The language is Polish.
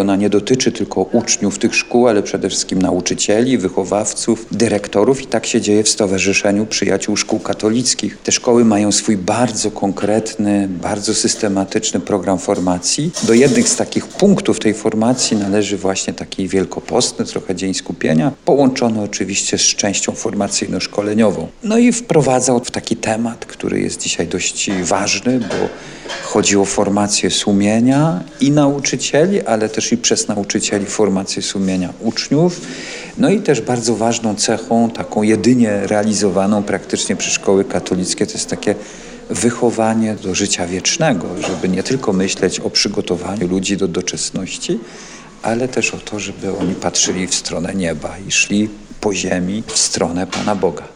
Ona nie dotyczy tylko uczniów tych szkół, ale przede wszystkim nauczycieli, wychowawców, dyrektorów i tak się dzieje w Stowarzyszeniu Przyjaciół Szkół Katolickich. Te szkoły mają swój bardzo konkretny, bardzo systematyczny program formacji. Do jednych z takich punktów tej formacji należy właśnie taki wielkopostny, trochę dzień skupienia, połączony oczywiście z częścią formacyjno-szkoleniową. No i wprowadzał w taki temat, który jest dzisiaj dość ważny, bo chodzi o formację sumienia i nauczycieli, ale też i przez nauczycieli formację sumienia uczniów. No i też bardzo ważną cechą, taką jedynie realizowaną praktycznie przez szkoły katolickie, to jest takie wychowanie do życia wiecznego, żeby nie tylko myśleć o przygotowaniu ludzi do doczesności, ale też o to, żeby oni patrzyli w stronę nieba i szli po ziemi w stronę Pana Boga.